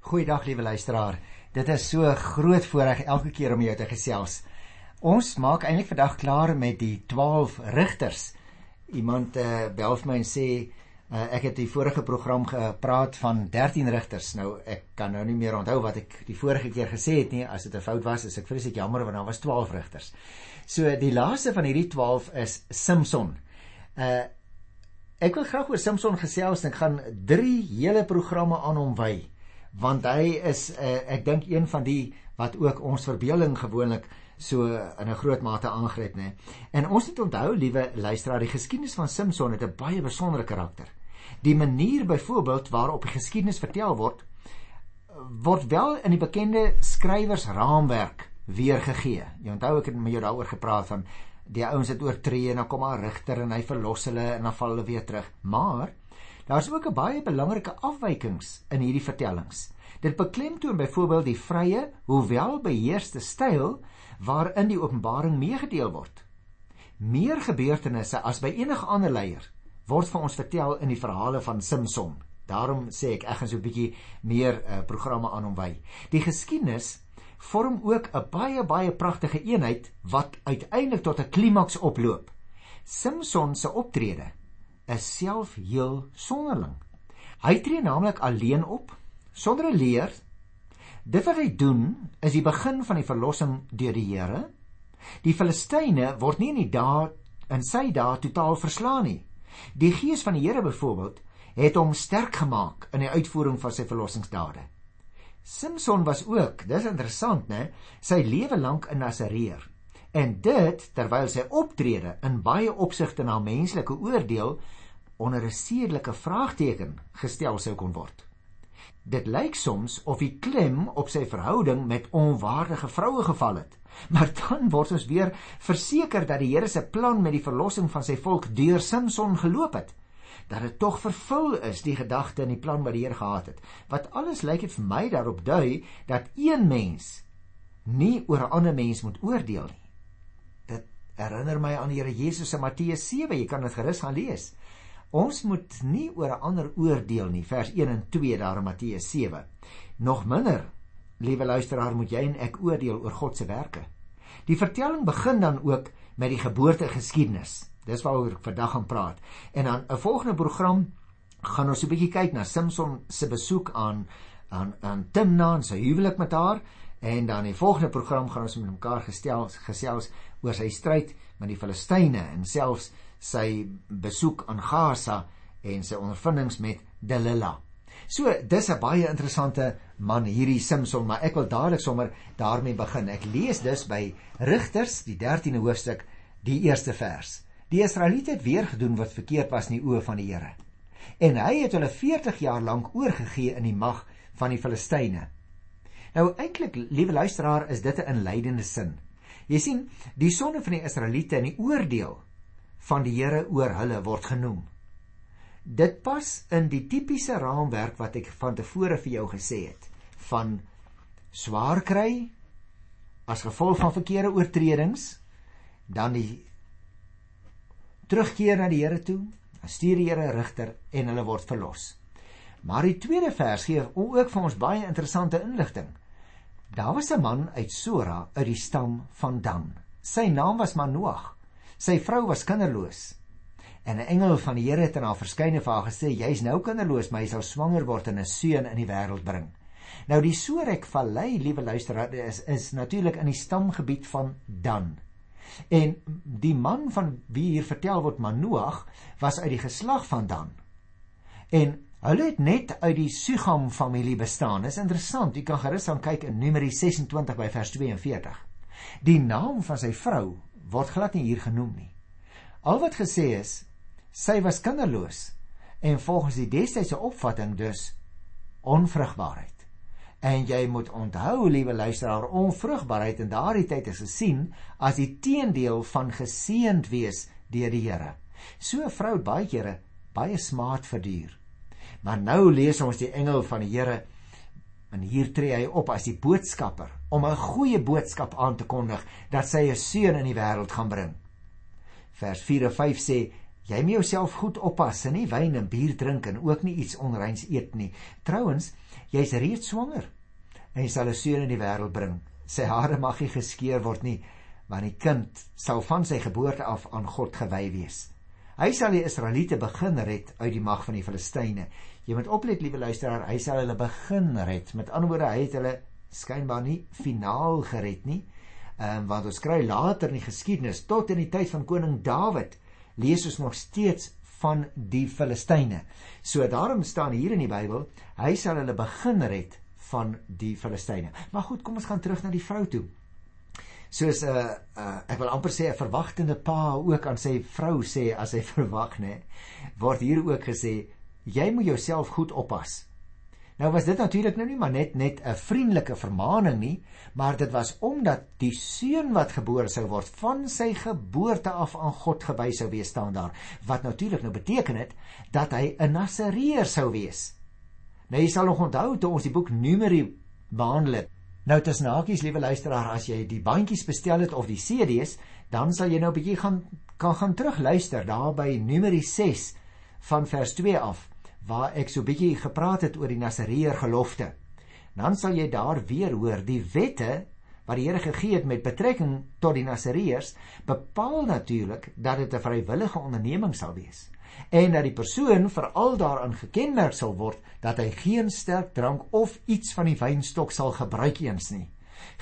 Goeiedag liewe luisteraar. Dit is so groot voorreg elke keer om jou te gesels. Ons maak eintlik vandag klaar met die 12 rigters. Iemand uh, bel vir my en sê uh, ek het die vorige program gepraat van 13 rigters. Nou ek kan nou nie meer onthou wat ek die vorige keer gesê het nie. As dit 'n fout was, is ek vreeslik jammer want daar was 12 rigters. So die laaste van hierdie 12 is Samson. Uh ek wil graag oor Samson gesels en gaan 3 hele programme aan hom wy want hy is uh, ek dink een van die wat ook ons verbeelding gewoonlik so in 'n groot mate aangryp nê. En ons moet onthou liewe luisteraar, die geskiedenis van Samson het 'n baie besondere karakter. Die manier byvoorbeeld waarop die geskiedenis vertel word word wel in die bekende skrywersraamwerk weergegee. Jy onthou ek het met jou daaroor gepraat van die ouens het oortree en dan kom 'n regter en hy verlos hulle en dan val hulle weer terug. Maar Daar's ook 'n baie belangrike afwykings in hierdie vertellings. Dit beklemtoon byvoorbeeld die vrye, hoewel beheerste styl waarin die openbaring meegedeel word. Meer gebeurtenisse as by enige ander leier word vir ons vertel in die verhale van Samson. Daarom sê ek ek gaan so 'n bietjie meer uh, programme aan hom wy. Die geskiedenis vorm ook 'n baie baie pragtige eenheid wat uiteindelik tot 'n klimaks oploop. Samson se optrede is self heel sonderling. Hy tree naamlik alleen op sonder 'n leer. Dit wat hy doen is die begin van die verlossing deur die Here. Die Filistyne word nie in die dae in sy dae totaal verslaan nie. Die gees van die Here byvoorbeeld het hom sterk gemaak in die uitvoering van sy verlossingsdade. Samson was ook, dis interessant né, sy lewe lank 'n Nasareer. En dit terwyl sy optrede in baie opsigte na menslike oordeel onder 'n sedelike vraagteken gestel sou kon word. Dit lyk soms of die klem op sy verhouding met onwaardige vroue geval het. Maar dan word ons weer verseker dat die Here se plan met die verlossing van sy volk deur Samson geloop het. Dat dit tog vervul is die gedagte in die plan wat die Here gehad het. Wat alles lyk dit vir my daarop dui dat een mens nie oor 'n ander mens moet oordeel nie. Dit herinner my aan die Here Jesus in Matteus 7, jy kan dit gerus gaan lees. Ons moet nie oor 'n ander oordeel nie, vers 1 en 2 daar in Matteus 7. Nog minder, liewe luisteraar, moet jy en ek oordeel oor God se werke. Die vertelling begin dan ook met die geboortegeskiedenis. Dis waaroor ek vandag gaan praat. En dan 'n volgende program gaan ons 'n bietjie kyk na Samson se besoek aan aan aan Timna en sy huwelik met haar en dan in die volgende program gaan ons met mekaar gestel gesels oor sy stryd met die Filistyne en selfs sy besoek aan Gaza en sy ondervindings met Delilah. So, dis 'n baie interessante man hierdie Samson, maar ek wil dadelik sommer daarmee begin. Ek lees dus by Rigters, die 13de hoofstuk, die eerste vers. Die Israeliete het weer gedoen wat verkeerd was in die oë van die Here. En hy het hulle 40 jaar lank oorgegee in die mag van die Filistyne. Nou eintlik, liewe luisteraar, is dit 'n inleidende sin. Jy sien, die sonde van die Israeliete in die oordeel van die Here oor hulle word genoem. Dit pas in die tipiese raamwerk wat ek van tevore vir jou gesê het van swaar kry as gevolg van verkeerde oortredings dan die terugkeer na die Here toe, dan stuur die Here 'n rigter en hulle word verlos. Maar die tweede vers gee ook vir ons baie interessante inligting. Daar was 'n man uit Sora uit die stam van Dan. Sy naam was Manoag. Sy vrou was kinderloos. En 'n engel van die Here het aan haar verskyne vir haar gesê: "Jy's nou kinderloos, maar jy sal swanger word en 'n seun in die wêreld bring." Nou die Sorek Vallei, liewe luisteraar, is is natuurlik in die stamgebied van Dan. En die man van wie hier vertel word Manoag was uit die geslag van Dan. En hulle het net uit die Sugam familie bestaan. Dis interessant, jy kan gerus aan kyk in Numeri 26 by vers 42. Die naam van sy vrou word glad nie hier genoem nie. Al wat gesê is, sy was kinderloos en volgens die destydse opvatting dus onvrugbaarheid. En jy moet onthou, liewe luisteraar, onvrugbaarheid in daardie tyd is gesien as die teendeel van geseënd wees deur die Here. So 'n vrou baie kere baie smaad verduur. Maar nou lees ons die engel van die Here En hier tree hy op as die boodskapper om 'n goeie boodskap aan te kondig dat sy 'n seun in die wêreld gaan bring. Vers 4 en 5 sê: Jy moet jouself goed oppas en nie wyn en bier drink en ook nie iets onreins eet nie. Trouwens, jy's reeds swanger en jy sal 'n seun in die wêreld bring. Sy hare mag nie geskeur word nie, want die kind sal van sy geboorte af aan God gewy wees. Hy sal die Israeliete begin red uit die mag van die Filistyne. Jy moet oplet, liewe luisteraar, hy sal hulle begin red. Met ander woorde, hy het hulle skynbaar nie finaal gered nie. Ehm um, want ons kry later in die geskiedenis tot in die tyd van koning Dawid lees ons nog steeds van die Filistyne. So daarom staan hier in die Bybel, hy sal hulle begin red van die Filistyne. Maar goed, kom ons gaan terug na die vrou toe. Soos 'n uh, uh, ek wil amper sê 'n verwagtende pa ook aan sy vrou sê as hy verwag nê, word hier ook gesê jy moet jouself goed oppas. Nou was dit natuurlik nou nie maar net net 'n vriendelike vermaaning nie, maar dit was omdat die seun wat gebore sou word van sy geboorte af aan God gewy sou wees staan daar, wat natuurlik nou beteken het dat hy 'n Nasareër sou wees. Nou jy sal nog onthou toe ons die boek Numeri behandel het. Nou tussen hakies, liewe luisteraar, as jy die bandjies bestel het of die CD's, dan sal jy nou 'n bietjie gaan kan gaan terugluister daar by Numeri 6 van vers 2 af waar ek so bietjie gepraat het oor die Nasareër gelofte. Dan sal jy daar weer hoor die wette wat die Here gegee het met betrekking tot die Nasareërs bepaal natuurlik dat dit 'n vrywillige onderneming sal wees en dat die persoon veral daaraan gekenmerk sal word dat hy geen sterk drank of iets van die wynstok sal gebruik eens nie.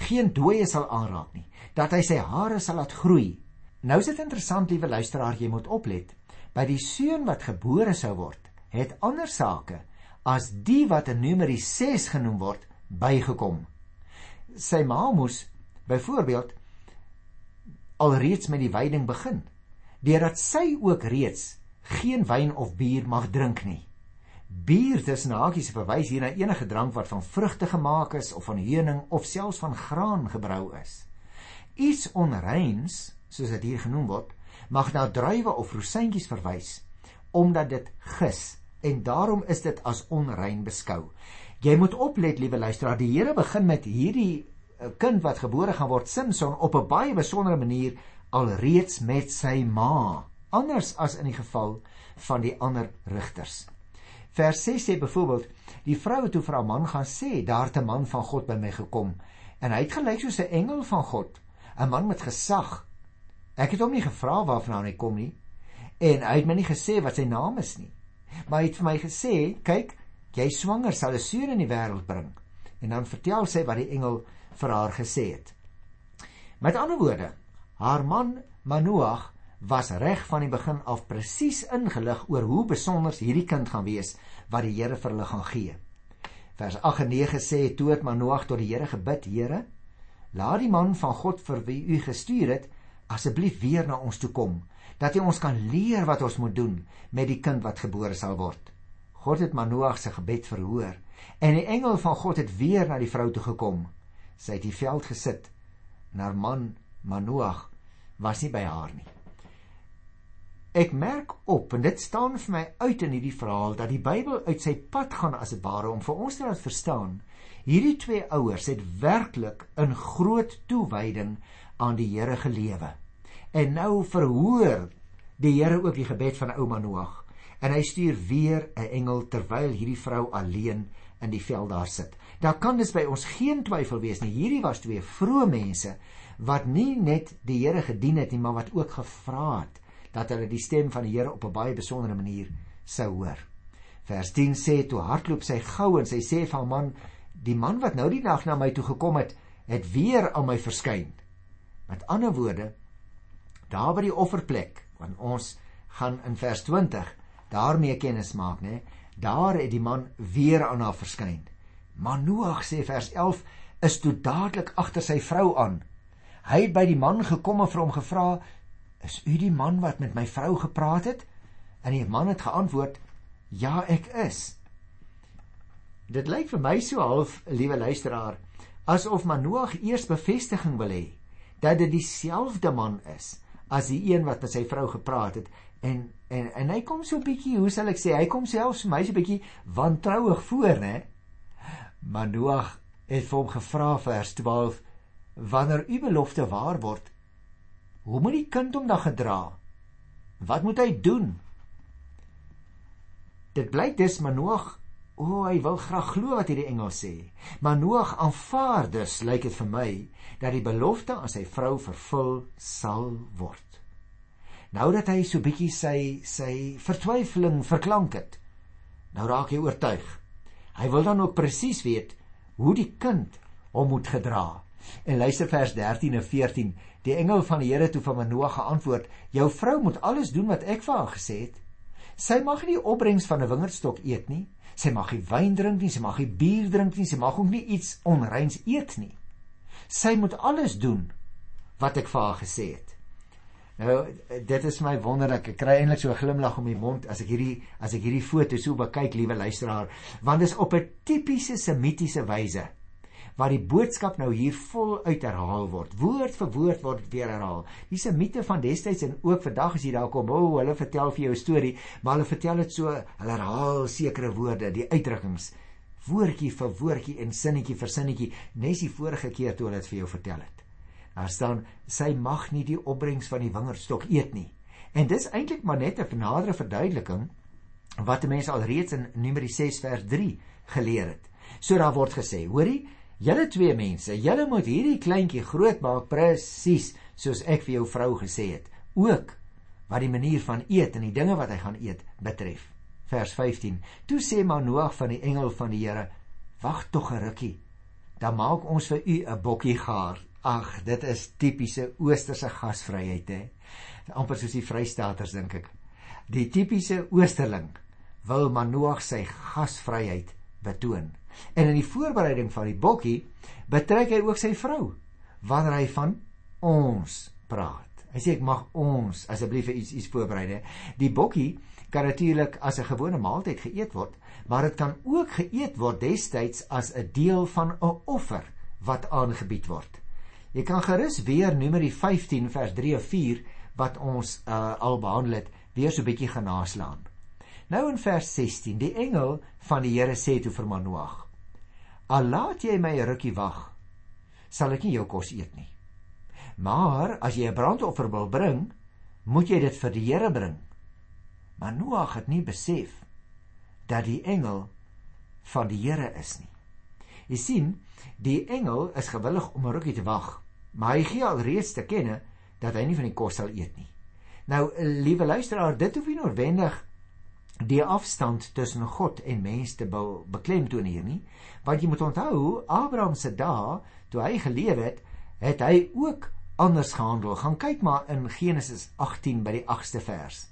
Geen dooie sal aanraak nie, dat hy sy hare sal laat groei. Nou is dit interessant, liewe luisteraar, jy moet oplet. By die seun wat gebore sou word, het ander sake as die wat in Numeri 6 genoem word bygekom. Sy ma moes byvoorbeeld alreeds met die wyding begin deurdat sy ook reeds geen wyn of bier mag drink nie. Bier dis nagies verwys hier na enige drank wat van vrugte gemaak is of van heuning of selfs van graan gebrou is. Iets onreins, soos dit hier genoem word, mag na druiwe of rosientjies verwys omdat dit gis en daarom is dit as onrein beskou. Jy moet oplet, liewe luisteraar, die Here begin met hierdie eh, kind wat gebore gaan word Simson op 'n baie besondere manier alreeds met sy ma, anders as in die geval van die ander rigters. Vers 6 sê byvoorbeeld: Die vrou het toe vir haar man gaan sê: "Daar het 'n man van God by my gekom en hy het gelyk soos 'n engel van God, 'n man met gesag. Ek het hom nie gevra waarvan hy kom nie en hy het my nie gesê wat sy naam is nie." Maar hy het vir my gesê, "Kyk, jy swanger sal 'n seun in die wêreld bring." En dan vertel sy wat die engel vir haar gesê het. Met ander woorde, haar man Manoag was reg van die begin af presies ingelig oor hoe besonder hierdie kind gaan wees wat die Here vir hulle gaan gee. Vers 8 en 9 sê toe het Manoag tot die Here gebid: "Here, laat die man van God vir wie u gestuur het, asseblief weer na ons toe kom." dat hy ons kan leer wat ons moet doen met die kind wat gebore sal word. God het Manoag se gebed verhoor en die engel van God het weer na die vrou toe gekom. Sy het die veld gesit. Haar man Manoag was nie by haar nie. Ek merk op en dit staan vir my uit in hierdie verhaal dat die Bybel uit sy pad gaan as dit ware om vir ons te laat verstaan. Hierdie twee ouers het werklik in groot toewyding aan die Here gelewe. En nou verhoor die Here ook die gebed van ouma Noag en hy stuur weer 'n engel terwyl hierdie vrou alleen in die veld daar sit. Daar kan dus by ons geen twyfel wees nie. Hierdie was twee vroeë mense wat nie net die Here gedien het nie, maar wat ook gevra het dat hulle die stem van die Here op 'n baie besondere manier sou hoor. Vers 10 sê toe hardloop sy gou en sy sê vir haar man: "Die man wat nou die nag na my toe gekom het, het weer aan my verskyn." Met ander woorde, daar by die offerplek want ons gaan in vers 20 daarmee kennis maak nê daar het die man weer aan haar verskyn. Manoag sê vers 11 is toe dadelik agter sy vrou aan. Hy het by die man gekom en vir hom gevra is u die man wat met my vrou gepraat het? En die man het geantwoord ja ek is. Dit lyk vir my so half liewe luisteraar asof Manoag eers bevestiging wil hê dat dit dieselfde man is as die een wat met sy vrou gepraat het en en en hy kom so 'n bietjie, hoe sal ek sê, hy kom selfs vir my so 'n bietjie wantrouig voor, né? Maar Noag het vir hom gevra vers 12: "Wanneer u belofte waar word, hoe moet die kind hom dan gedra? Wat moet hy doen?" Dit blyk dis Manoag O, oh, hy wil graag glo wat hierdie engel sê. Maar Noag aanvaar dus, lyk dit vir my, dat die belofte aan sy vrou vervul sal word. Nou dat hy so bietjie sy sy vertwyfeling verklank het, nou raak hy oortuig. Hy wil dan ook presies weet hoe die kind hom moet gedra. En luister vers 13 en 14. Die engel van die Here toe van Manoa geantwoord: "Jou vrou moet alles doen wat ek vir haar gesê het. Sy mag nie opbrengs van 'n wingerdstok eet nie. Sy mag nie wyn drink nie, sy mag nie bier drink nie, sy mag ook nie iets onreins eet nie. Sy moet alles doen wat ek vir haar gesê het." Nou dit is my wonderlik. Ek kry eintlik so 'n glimlag om die mond as ek hierdie as ek hierdie foto so bekyk, liewe luisteraar, want dit is op 'n tipiese semitiese wyse waar die boodskap nou hier vol uit herhaal word. Woord vir woord word weer herhaal. Dis 'n mite van destyds en ook vandag as jy daar kom, o, oh, hulle vertel vir jou 'n storie, maar hulle vertel dit so, hulle herhaal sekere woorde, die uitdrukkings, woordjie vir woordjie en sinnetjie vir sinnetjie, nes die vorige keer toe hulle dit vir jou vertel het. Daar staan sy mag nie die opbrengs van die wingerdstok eet nie. En dis eintlik maar net 'n nadere verduideliking wat mense al reeds in Numeri 6 vers 3 geleer het. So daar word gesê, hoorie, Julle twee mense, julle moet hierdie kleintjie grootmaak presies soos ek vir jou vrou gesê het, ook wat die manier van eet en die dinge wat hy gaan eet betref. Vers 15. Toe sê Manoag van die engel van die Here: "Wag tog 'n rukkie. Dan maak ons vir u 'n bokkie gaar." Ag, dit is tipiese oosterse gasvryheid hè. amper soos die Vrystaaters dink ek. Die tipiese oosterling wil Manoag sy gasvryheid betoon. En in die voorbereiding van die bokkie betrek hy ook sy vrou wanneer hy van ons praat. Hy sê ek mag ons asseblief iets iets voorberei. Die bokkie kan natuurlik as 'n gewone maaltyd geëet word, maar dit kan ook geëet word destyds as 'n deel van 'n offer wat aangebied word. Jy kan gerus weer Numeri 15 vers 3 of 4 wat ons uh, al behandel het, weer so 'n bietjie genaslaan. Nou in vers 16, die engel van die Here sê toe vir Manoag: Al laat jy my 'n rukkie wag, sal ek nie jou kos eet nie. Maar as jy 'n brandoffer wil bring, moet jy dit vir die Here bring. Maar Noag het nie besef dat die engel van die Here is nie. Jy sien, die engel is gewillig om 'n rukkie te wag, maar hy gee al reeds te kenne dat hy nie van die kos sal eet nie. Nou, liewe luisteraar, dit hoef nie noodwendig die afstand tussen God en mens te be beklemtoon hier nie. Want jy moet onthou, Abraham se dae toe hy geleef het, het hy ook anders gehandel. Gaan kyk maar in Genesis 18 by die 8ste vers.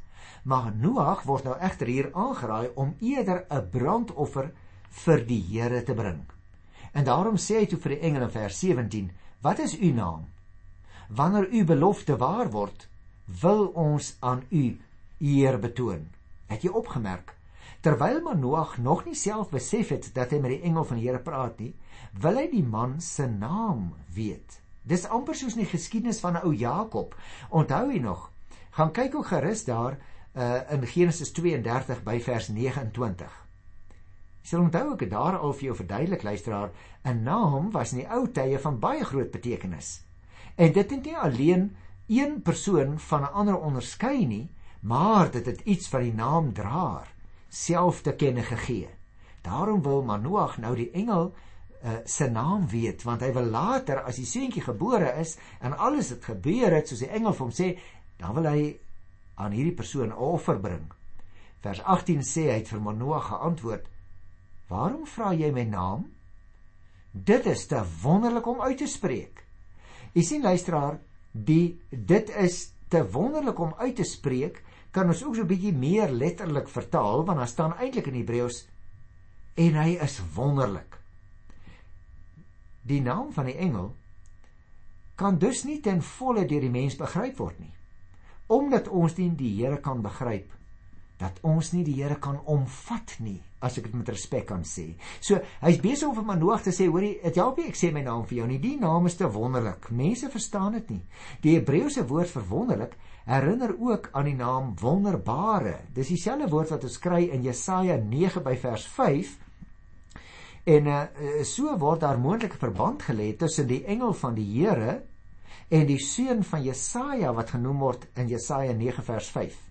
Maar Noag word nou egter hier aangeraai om eerder 'n brandoffer vir die Here te bring. En daarom sê hy toe vir die engele in vers 17: "Wat is u naam? Wanneer u belofte waar word, wil ons aan u eer betoon." Het jy opgemerk? Terwyl Manoag nog nie self besef het dat hy met die engel van die Here praat nie, wil hy die man se naam weet. Dis amper soos in die geskiedenis van ou Jakob. Onthou jy nog? Gaan kyk ook gerus daar uh, in Genesis 32 by vers 29. Jy sal onthou ek het daar al vir jou verduidelik luisteraar, 'n naam was in die ou tye van baie groot betekenis. En dit het nie alleen een persoon van 'n ander onderskei nie, maar dit het iets van die naam draer self te kenne gegee. Daarom wil Manoag nou die engel uh, se naam weet want hy wil later as die seentjie gebore is en alles het gebeur het soos die engel vir hom sê, dan wil hy aan hierdie persoon 'n offer bring. Vers 18 sê hy het vir Manoag geantwoord: "Waarom vra jy my naam? Dit is te wonderlik om uit te spreek." Jy sien luisteraar, die dit is te wonderlik om uit te spreek kan ons ook so 'n bietjie meer letterlik vertaal want daar staan eintlik in Hebreëus en hy is wonderlik. Die naam van die engel kan dus nie ten volle deur die mens begryp word nie. Omdat ons nie die Here kan begryp dat ons nie die Here kan omvat nie as ek dit met respek kan sê. So hy's besig om vir Manoag te sê, hoorie, dit help nie ek sê my naam vir jou nie. Die naam is te wonderlik. Mense verstaan dit nie. Die Hebreëse woord vir wonderlik herinner ook aan die naam wonderbare. Dis dieselfde woord wat ons kry in Jesaja 9 by vers 5. En uh, so word daar moontlike verband gelê tussen die engel van die Here en die seun van Jesaja wat genoem word in Jesaja 9 vers 5.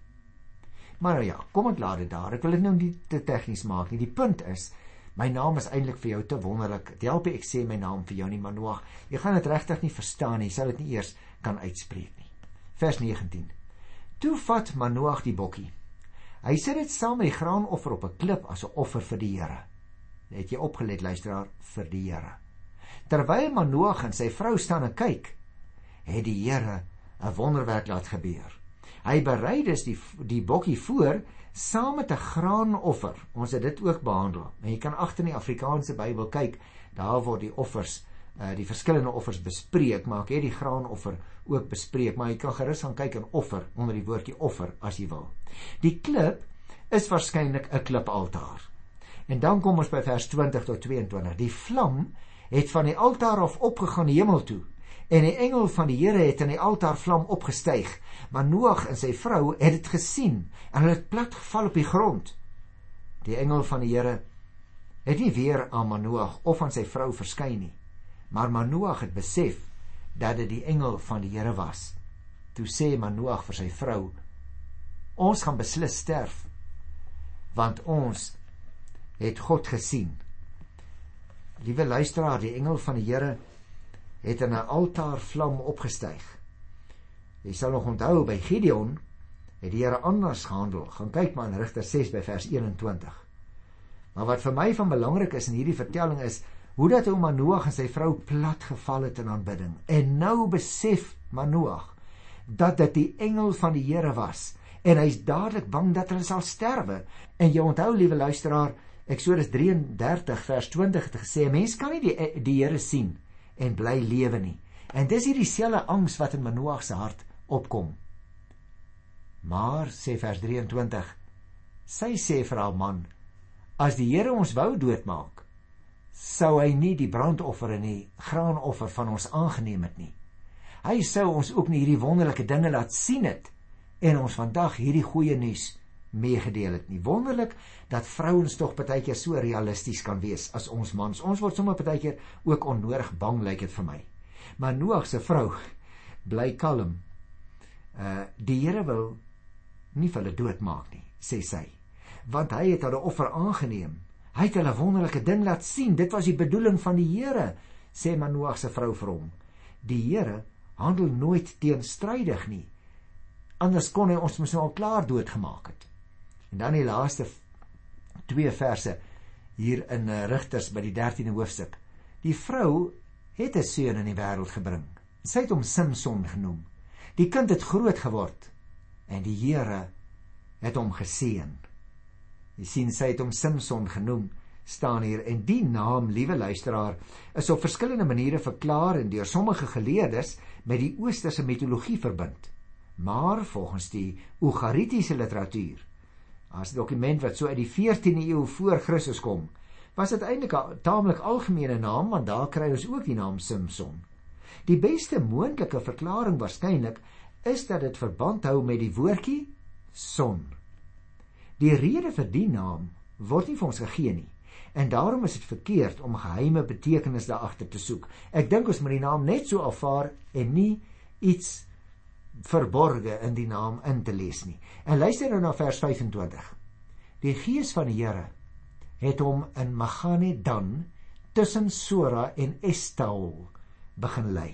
Maar nou ja, kom ek laat dit daar. Ek wil dit nou nie te tegnies maak nie. Die punt is My naam is eintlik vir jou te wonderlik. Dit help ek sê my naam vir jou nie, Manoag. Jy gaan dit regtig nie verstaan nie. Jy sal dit nie eers kan uitspreek nie. Vers 19. Toe vat Manoag die bokkie. Hy sit dit saam met die graanoffer op 'n klip as 'n offer vir die Here. Het jy opgelet luisteraar vir die Here? Terwyl Manoag en sy vrou staan en kyk, het die Here 'n wonderwerk laat gebeur. Hy berei dus die die bokkie voor saam met 'n graanoffer. Ons het dit ook behandel. En jy kan agter in die Afrikaanse Bybel kyk, daar word die offers uh die verskillende offers bespreek, maar ek het die graanoffer ook bespreek, maar jy kan gerus gaan kyk in offer onder die woordjie offer as jy wil. Die klip is waarskynlik 'n klipaltaar. En dan kom ons by vers 20 tot 22. Die vlam het van die altaar af opgegaan hemel toe en die engel van die Here het in die altaar vlam opgestyg maar Noag en sy vrou het dit gesien en hulle het plat geval op die grond die engel van die Here het nie weer aan Manoag of aan sy vrou verskyn nie maar Manoag het besef dat dit die engel van die Here was toe sê Manoag vir sy vrou ons gaan beslis sterf want ons het God gesien Liewe luisteraar, die engel van die Here het in 'n altaar vlam opgestyg. Jy sal nog onthou by Gideon het die Here anders gehandel. Gaan kyk maar in Rigter 6 by vers 21. Maar wat vir my van belangrik is in hierdie vertelling is hoe dat ou Manoag en sy vrou plat geval het in aanbidding. En nou besef Manoag dat dit die engel van die Here was en hy's dadelik bang dat hulle sal sterwe. En jy onthou liewe luisteraar, Eksodus 33 vers 20 het gesê 'n mens kan nie die die Here sien en bly lewe nie. En dis hierdie selfe angs wat in Manoag se hart opkom. Maar sê vers 23 sy sê vir haar man as die Here ons wou doodmaak sou hy nie die brandoffer en die graanoffer van ons aangeneem het nie. Hy sou ons ook nie hierdie wonderlike dinge laat sien het en ons vandag hierdie goeie nuus meegedeel het nie. Wonderlik dat vrouens tog baie keer so realisties kan wees as ons mans. Ons word sommer baie keer ook onnodig bang lyk dit vir my. Maar Noag se vrou bly kalm. Uh die Here wil nie vir hulle doodmaak nie, sê sy. Want hy het hulle offer aangeneem. Hy het hulle wonderlike ding laat sien. Dit was die bedoeling van die Here, sê Manoag se vrou vir hom. Die Here handel nooit teenstrydig nie. Anders kon hy ons mos nou al klaar doodgemaak het. En dan die laaste twee verse hier in eh, Rigters by die 13de hoofstuk. Die vrou het 'n seun in die wêreld gebring. Sy het hom Samson genoem. Die kind het groot geword en die Here het hom geseën. Jy sien sy het hom Samson genoem staan hier en die naam, liewe luisteraar, is op verskillende maniere verklaar en deur sommige geleerdes met die oosterse mitologie verbind. Maar volgens die Ugaritiese literatuur as 'n dokument wat so uit die 14de eeu voor Christus kom, was dit eintlik 'n taamlik algemene naam want daar kry ons ook die naam Samson. Die beste moontlike verklaring waarskynlik is dat dit verband hou met die woordjie son. Die rede vir die naam word nie vir ons gegee nie. En daarom is dit verkeerd om geheime betekenis daar agter te soek. Ek dink ons moet die naam net so afvaar en nie iets verborge in die naam in te lees nie. En luister nou na vers 25. Die gees van die Here het hom in Magane dan tussen Sora en Estaol begin lei.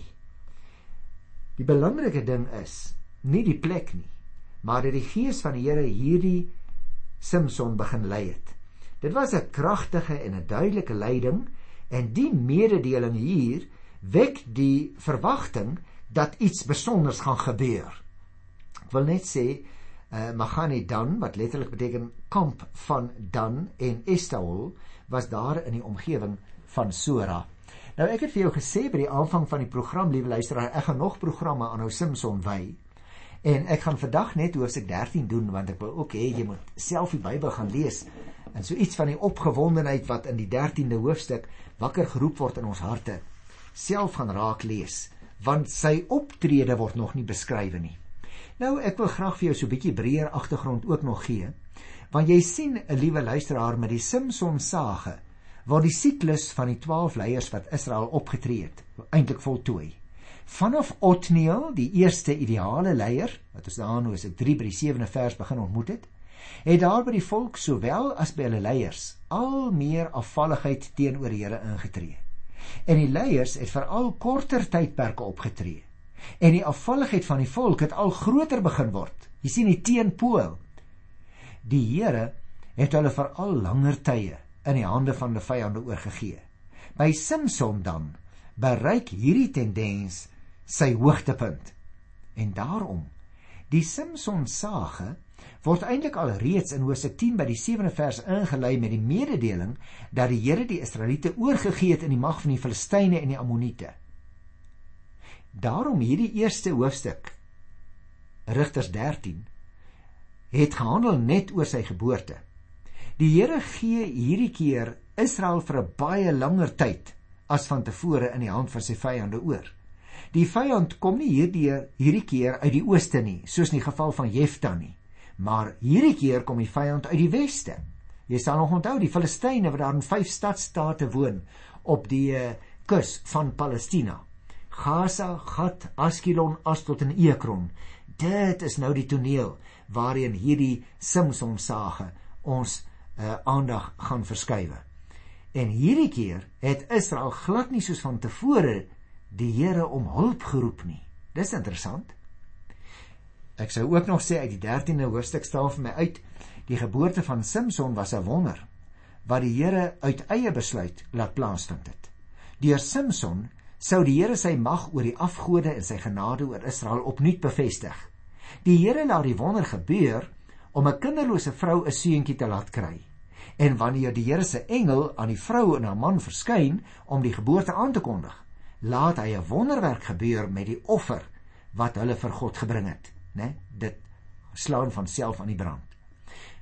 Die belangrike ding is nie die plek nie, maar dat die gees van die Here hierdie Samson begin lei het. Dit was 'n kragtige en 'n duidelike leiding en die mededeling hier wek die verwagting dat iets besonders gaan gebeur. Ek wil net sê uh, Magani Dan wat letterlik beteken kamp van Dan en Estaol was daar in die omgewing van Sora. Nou ek het vir jou gesê by die aanvang van die program liewe luisteraar, ek gaan nog programme aan nou Simpson wy. En ek gaan vandag net hoofstuk 13 doen want ek wil ook hê jy moet self die Bybel gaan lees en so iets van die opgewondenheid wat in die 13de hoofstuk wakker geroep word in ons harte self gaan raak lees want sy optrede word nog nie beskryf nie. Nou ek wil graag vir jou so 'n bietjie breër agtergrond ook nog gee. Want jy sien 'n liewe luisteraar met die Samson sage waar die siklus van die 12 leiers wat Israel opgetree het eintlik voltooi. Vanaf Otniel, die eerste ideale leier wat ons daar nou is 'n 3 by die 7de vers begin ontmoet het, het daar by die volk sowel as by hulle leiers al meer afvalligheid teenoor die Here ingetree. En die leiers het veral korter tydperke opgetree. En die afvalligheid van die volk het al groter begin word. Jy sien die teenpool. Die Here het hulle vir al langer tye in die hande van die vyande oorgegee. By Samson dan bereik hierdie tendens sy hoogtepunt. En daarom die Samson sage word eintlik al reeds in Hosea 10 by die 7de vers ingelei met die mededeling dat die Here die Israeliete oorgegee het in die mag van die Filistyne en die Ammoniete. Daarom hierdie eerste hoofstuk Rigters 13 het gehandel net oor sy geboorte. Die Here gee hierdie keer Israel vir 'n baie langer tyd as van tevore in die hand van sy vyande oor. Die vyand kom nie hierdie hierdie keer uit die ooste nie, soos in die geval van Jefta nie, maar hierdie keer kom die vyand uit die weste. Jy sal nog onthou die Filistyne wat daar in vyf stadsstate woon op die uh, kus van Palestina. Gaza, Gat, Askelon, Astot en Ekron. Dit is nou die toneel waarheen hierdie Samson sage ons uh, aandag gaan verskuif. En hierdie keer het Israel glad nie soos van tevore die Here om hulp geroep nie. Dis interessant. Ek sou ook nog sê uit die 13de hoofstuk staan vir my uit die geboorte van Samson was 'n wonder wat die Here uit eie besluit laat plaasvind het. Deur Samson sou die Here sy mag oor die afgode en sy genade oor Israel opnuut bevestig. Die Here laat die wonder gebeur om 'n kinderlose vrou 'n seentjie te laat kry. En wanneer die Here se engel aan die vrou en haar man verskyn om die geboorte aan te kondig, laat hy 'n wonderwerk gebeur met die offer wat hulle vir God gebring het, né? Dit slaan van self aan die brand.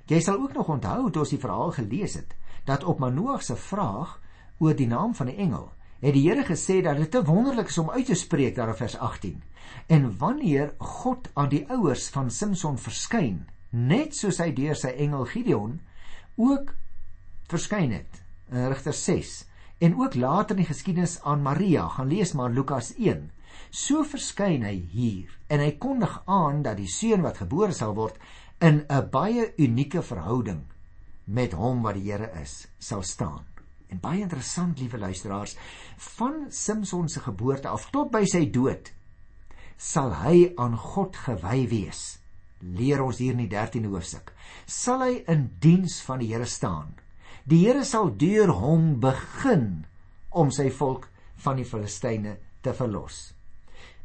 Jy sal ook nog onthou toe ons die verhaal gelees het dat op Manoag se vraag oor die naam van die engel het die Here gesê dat dit te wonderlik is om uit te spreek daar in vers 18. En wanneer God aan die ouers van Samson verskyn, net soos hy deur sy engel Gideon ook verskyn het in Rigter 6 en ook later in die geskiedenis aan Maria, gaan lees maar Lukas 1. So verskyn hy hier en hy kondig aan dat die seun wat gebore sal word in 'n baie unieke verhouding met hom wat die Here is, sal staan. En baie interessant, liewe luisteraars, van Samson se geboorte af tot by sy dood sal hy aan God gewy wees. Leer ons hier in die 13de hoofstuk. Sal hy in diens van die Here staan. Die Here sal deur hom begin om sy volk van die Filistyne te verlos.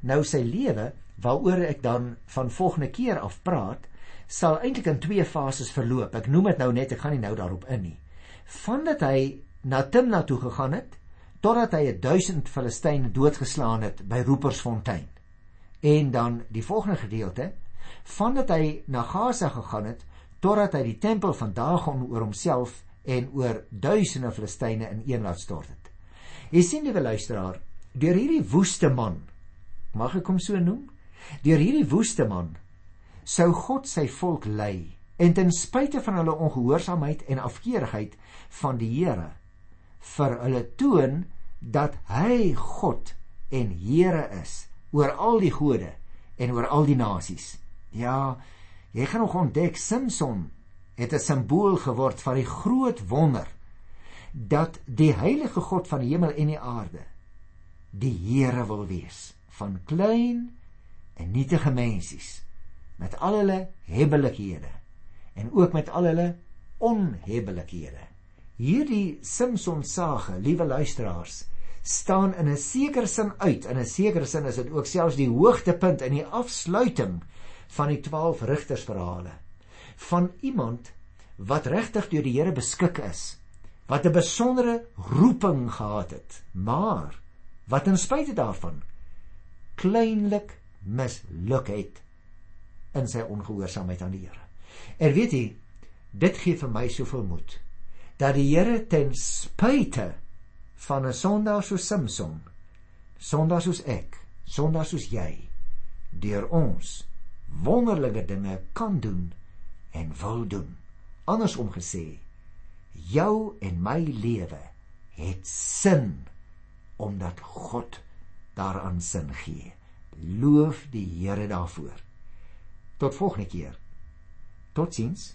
Nou sy lewe, waaroor ek dan van volgende keer af praat, sal eintlik in twee fases verloop. Ek noem dit nou net, ek gaan nie nou daarop in nie. Vandat hy na Timna toe gegaan het totdat hy 1000 Filistyne doodgeslaan het by Roepersfontein. En dan die volgende gedeelte vandat hy na Gaza gegaan het totdat hy die tempel van Dagon oor homself en oor duisende Filistyne in een laat stort het. Jy sien liewe luisteraar, deur hierdie woeste man, mag ek hom so noem, deur hierdie woeste man sou God sy volk lei en ten spyte van hulle ongehoorsaamheid en afkeerigheid van die Here vir hulle toon dat hy God en Here is oor al die gode en oor al die nasies. Ja, jy gaan nog ontdek Samson het 'n simbool geword van die groot wonder dat die heilige God van die hemel en die aarde die Here wil wees van klein en nietige mensies met al hulle hebbelikhede en ook met al hulle onhebbelikhede. Hierdie Samson sage, liewe luisteraars, staan in 'n sekere sin uit. In 'n sekere sin is dit ook selfs die hoogtepunt in die afsluiting van die 12 rigtersverhale van iemand wat regtig deur die Here beskik is, wat 'n besondere roeping gehad het, maar wat ten spyte daarvan kleinlik misluk het in sy ongehoorsaamheid aan die Here. En weet jy, dit gee vir my soveel moed dat die Here ten spyte van 'n sondaar soos Samson, sondaar soos ek, sondaar soos jy, deur ons wonderlike dinge kan doen en wil doen. Andersom gesê, jou en my lewe het sin omdat God daaraan sin gee. Loof die Here daarvoor. Tot volgende keer. Totsiens.